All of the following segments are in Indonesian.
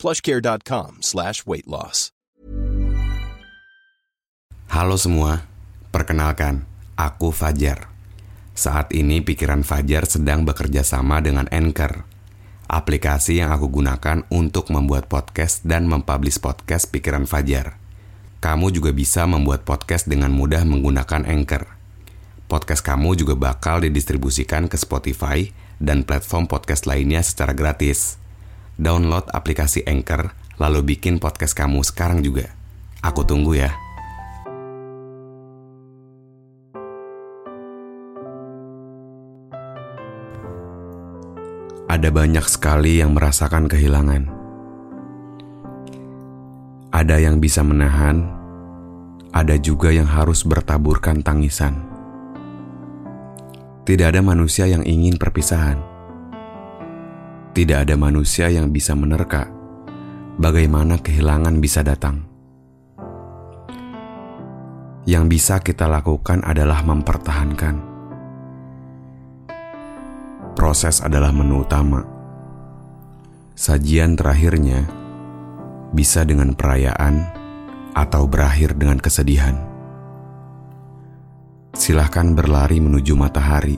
plushcare.com slash weight loss. Halo semua, perkenalkan, aku Fajar. Saat ini pikiran Fajar sedang bekerja sama dengan Anchor, aplikasi yang aku gunakan untuk membuat podcast dan mempublish podcast pikiran Fajar. Kamu juga bisa membuat podcast dengan mudah menggunakan Anchor. Podcast kamu juga bakal didistribusikan ke Spotify dan platform podcast lainnya secara gratis. Download aplikasi Anchor, lalu bikin podcast kamu sekarang juga. Aku tunggu ya. Ada banyak sekali yang merasakan kehilangan. Ada yang bisa menahan, ada juga yang harus bertaburkan tangisan. Tidak ada manusia yang ingin perpisahan. Tidak ada manusia yang bisa menerka bagaimana kehilangan bisa datang. Yang bisa kita lakukan adalah mempertahankan. Proses adalah menu utama. Sajian terakhirnya bisa dengan perayaan atau berakhir dengan kesedihan. Silahkan berlari menuju matahari,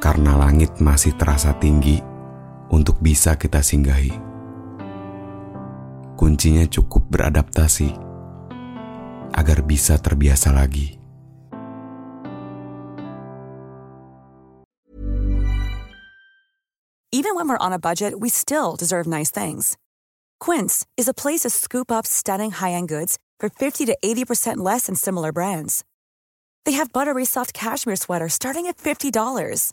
karena langit masih terasa tinggi untuk bisa kita singgahi. Kuncinya cukup beradaptasi agar bisa terbiasa lagi. Even when we're on a budget, we still deserve nice things. Quince is a place to scoop up stunning high-end goods for 50 to 80% less than similar brands. They have buttery soft cashmere sweaters starting at $50,